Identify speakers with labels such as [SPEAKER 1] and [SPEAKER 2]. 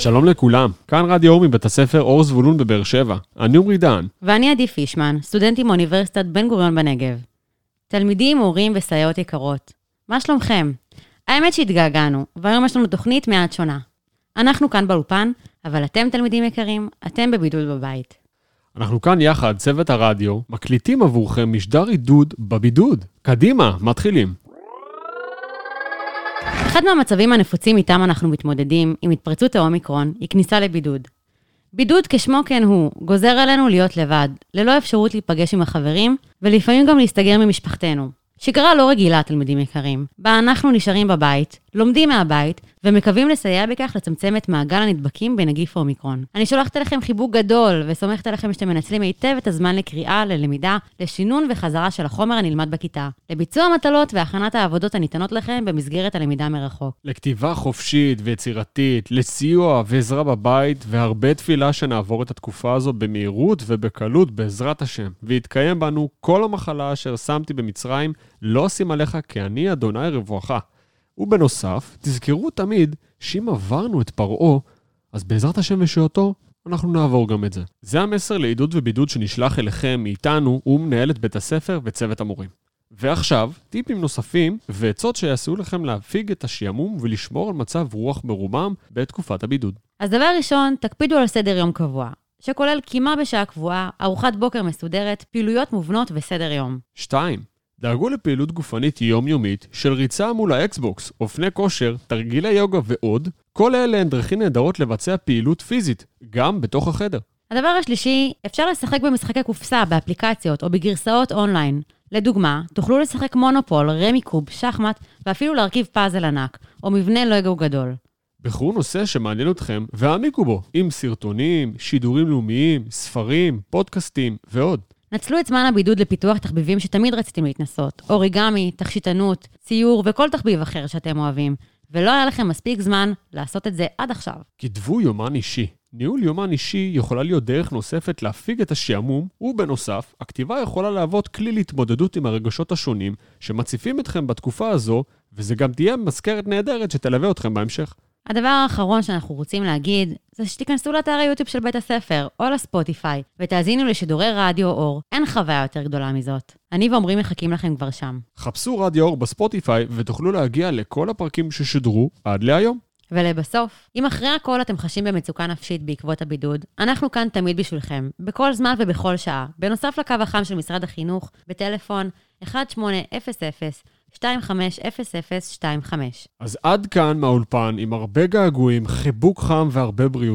[SPEAKER 1] שלום לכולם, כאן רדיו אור מבית הספר אור זבולון בבאר שבע. אני עמרי דהן.
[SPEAKER 2] ואני עדי פישמן, סטודנטית מאוניברסיטת בן גוריון בנגב. תלמידים, הורים וסייעות יקרות, מה שלומכם? האמת שהתגעגענו, והיום יש לנו תוכנית מעט שונה. אנחנו כאן באולפן, אבל אתם תלמידים יקרים, אתם בבידוד בבית.
[SPEAKER 1] אנחנו כאן יחד, צוות הרדיו, מקליטים עבורכם משדר עידוד בבידוד. קדימה, מתחילים.
[SPEAKER 2] אחד מהמצבים הנפוצים איתם אנחנו מתמודדים עם התפרצות האומיקרון היא כניסה לבידוד. בידוד כשמו כן הוא, גוזר עלינו להיות לבד, ללא אפשרות להיפגש עם החברים, ולפעמים גם להסתגר ממשפחתנו. שגרה לא רגילה, תלמידים יקרים, בה אנחנו נשארים בבית, לומדים מהבית, ומקווים לסייע בכך לצמצם את מעגל הנדבקים בנגיף האומיקרון. אני שולחת אליכם חיבוק גדול, וסומכת עליכם שאתם מנצלים היטב את הזמן לקריאה, ללמידה, לשינון וחזרה של החומר הנלמד בכיתה, לביצוע המטלות והכנת העבודות הניתנות לכם במסגרת הלמידה מרחוק.
[SPEAKER 1] לכתיבה חופשית ויצירתית, לסיוע ועזרה בבית, והרבה תפילה שנעבור את התקופה הזו במהירות ובקלות בעזרת השם, ויתקיים בנו כל המחלה אשר שמתי במצרים, לא אשים עליך כי אני אדוני רבואך. ובנוסף, תזכרו תמיד שאם עברנו את פרעה, אז בעזרת השם ושעותו, אנחנו נעבור גם את זה. זה המסר לעידוד ובידוד שנשלח אליכם מאיתנו ומנהלת בית הספר וצוות המורים. ועכשיו, טיפים נוספים ועצות שיעשו לכם להפיג את השעמום ולשמור על מצב רוח מרומם בתקופת הבידוד.
[SPEAKER 2] אז דבר ראשון, תקפידו על סדר יום קבוע, שכולל קימה בשעה קבועה, ארוחת בוקר מסודרת, פעילויות מובנות וסדר יום.
[SPEAKER 1] 2. דאגו לפעילות גופנית יומיומית של ריצה מול ה Xbox, אופני כושר, תרגילי יוגה ועוד, כל אלה הן דרכים נהדרות לבצע פעילות פיזית, גם בתוך החדר.
[SPEAKER 2] הדבר השלישי, אפשר לשחק במשחקי קופסה, באפליקציות או בגרסאות אונליין. לדוגמה, תוכלו לשחק מונופול, רמי קוב, שחמט, ואפילו להרכיב פאזל ענק, או מבנה לגו גדול.
[SPEAKER 1] בחרו נושא שמעניין אתכם והעמיקו בו, עם סרטונים, שידורים לאומיים, ספרים, פודקאסטים ועוד.
[SPEAKER 2] נצלו את זמן הבידוד לפיתוח תחביבים שתמיד רציתם להתנסות, אוריגמי, תכשיטנות, ציור וכל תחביב אחר שאתם אוהבים, ולא היה לכם מספיק זמן לעשות את זה עד עכשיו.
[SPEAKER 1] כתבו יומן אישי. ניהול יומן אישי יכולה להיות דרך נוספת להפיג את השעמום, ובנוסף, הכתיבה יכולה להוות כלי להתמודדות עם הרגשות השונים שמציפים אתכם בתקופה הזו, וזה גם תהיה מזכרת נהדרת שתלווה אתכם בהמשך.
[SPEAKER 2] הדבר האחרון שאנחנו רוצים להגיד, זה שתיכנסו לאתר היוטיוב של בית הספר, או לספוטיפיי, ותאזינו לשידורי רדיו אור. אין חוויה יותר גדולה מזאת. אני ועומרי מחכים לכם כבר שם.
[SPEAKER 1] חפשו רדיו אור בספוטיפיי ותוכלו להגיע לכל הפרקים ששודרו עד להיום.
[SPEAKER 2] ולבסוף, אם אחרי הכל אתם חשים במצוקה נפשית בעקבות הבידוד, אנחנו כאן תמיד בשבילכם, בכל זמן ובכל שעה. בנוסף לקו החם של משרד החינוך, בטלפון 1800 250025.
[SPEAKER 1] אז עד כאן מהאולפן, עם הרבה געגועים, חיבוק חם והרבה בריאות.